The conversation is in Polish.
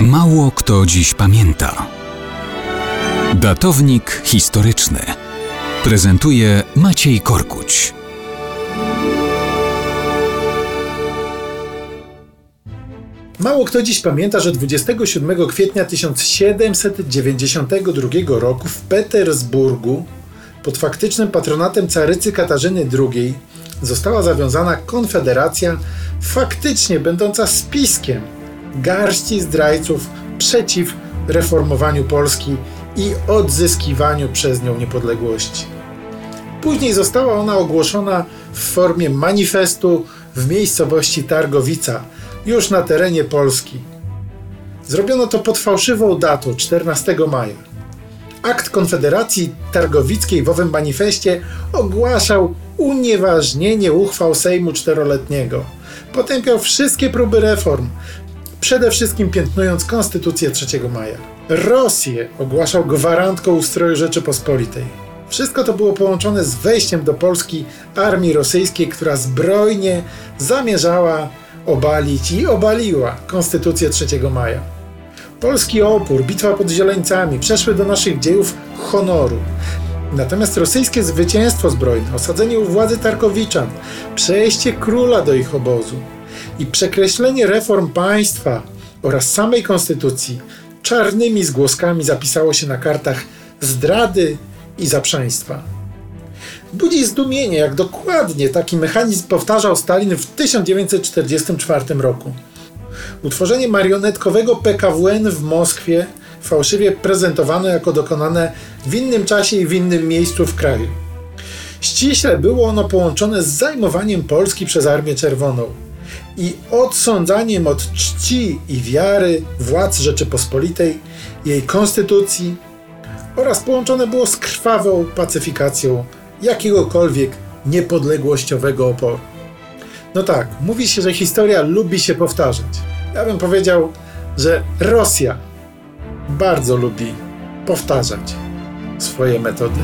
Mało kto dziś pamięta. Datownik historyczny prezentuje Maciej Korkuć. Mało kto dziś pamięta, że 27 kwietnia 1792 roku w Petersburgu pod faktycznym patronatem carycy Katarzyny II została zawiązana konfederacja faktycznie będąca spiskiem garści zdrajców przeciw reformowaniu Polski i odzyskiwaniu przez nią niepodległości. Później została ona ogłoszona w formie manifestu w miejscowości Targowica, już na terenie Polski. Zrobiono to pod fałszywą datą 14 maja. Akt Konfederacji Targowickiej w owym manifestie ogłaszał unieważnienie uchwał Sejmu Czteroletniego. Potępiał wszystkie próby reform, przede wszystkim piętnując Konstytucję 3 maja. Rosję ogłaszał gwarantką ustroju Rzeczypospolitej. Wszystko to było połączone z wejściem do Polski armii rosyjskiej, która zbrojnie zamierzała obalić i obaliła Konstytucję 3 maja. Polski opór, bitwa pod Zieleńcami przeszły do naszych dziejów honoru. Natomiast rosyjskie zwycięstwo zbrojne, osadzenie u władzy Tarkowiczan, przejście króla do ich obozu i przekreślenie reform państwa oraz samej konstytucji czarnymi zgłoskami zapisało się na kartach zdrady i zaprzeństwa. Budzi zdumienie, jak dokładnie taki mechanizm powtarzał Stalin w 1944 roku. Utworzenie marionetkowego PKWN w Moskwie fałszywie prezentowano jako dokonane w innym czasie i w innym miejscu w kraju. Ściśle było ono połączone z zajmowaniem Polski przez Armię Czerwoną i odsądzaniem od czci i wiary władz Rzeczypospolitej, jej konstytucji oraz połączone było z krwawą pacyfikacją jakiegokolwiek niepodległościowego oporu. No tak, mówi się, że historia lubi się powtarzać. Ja bym powiedział, że Rosja bardzo lubi powtarzać swoje metody.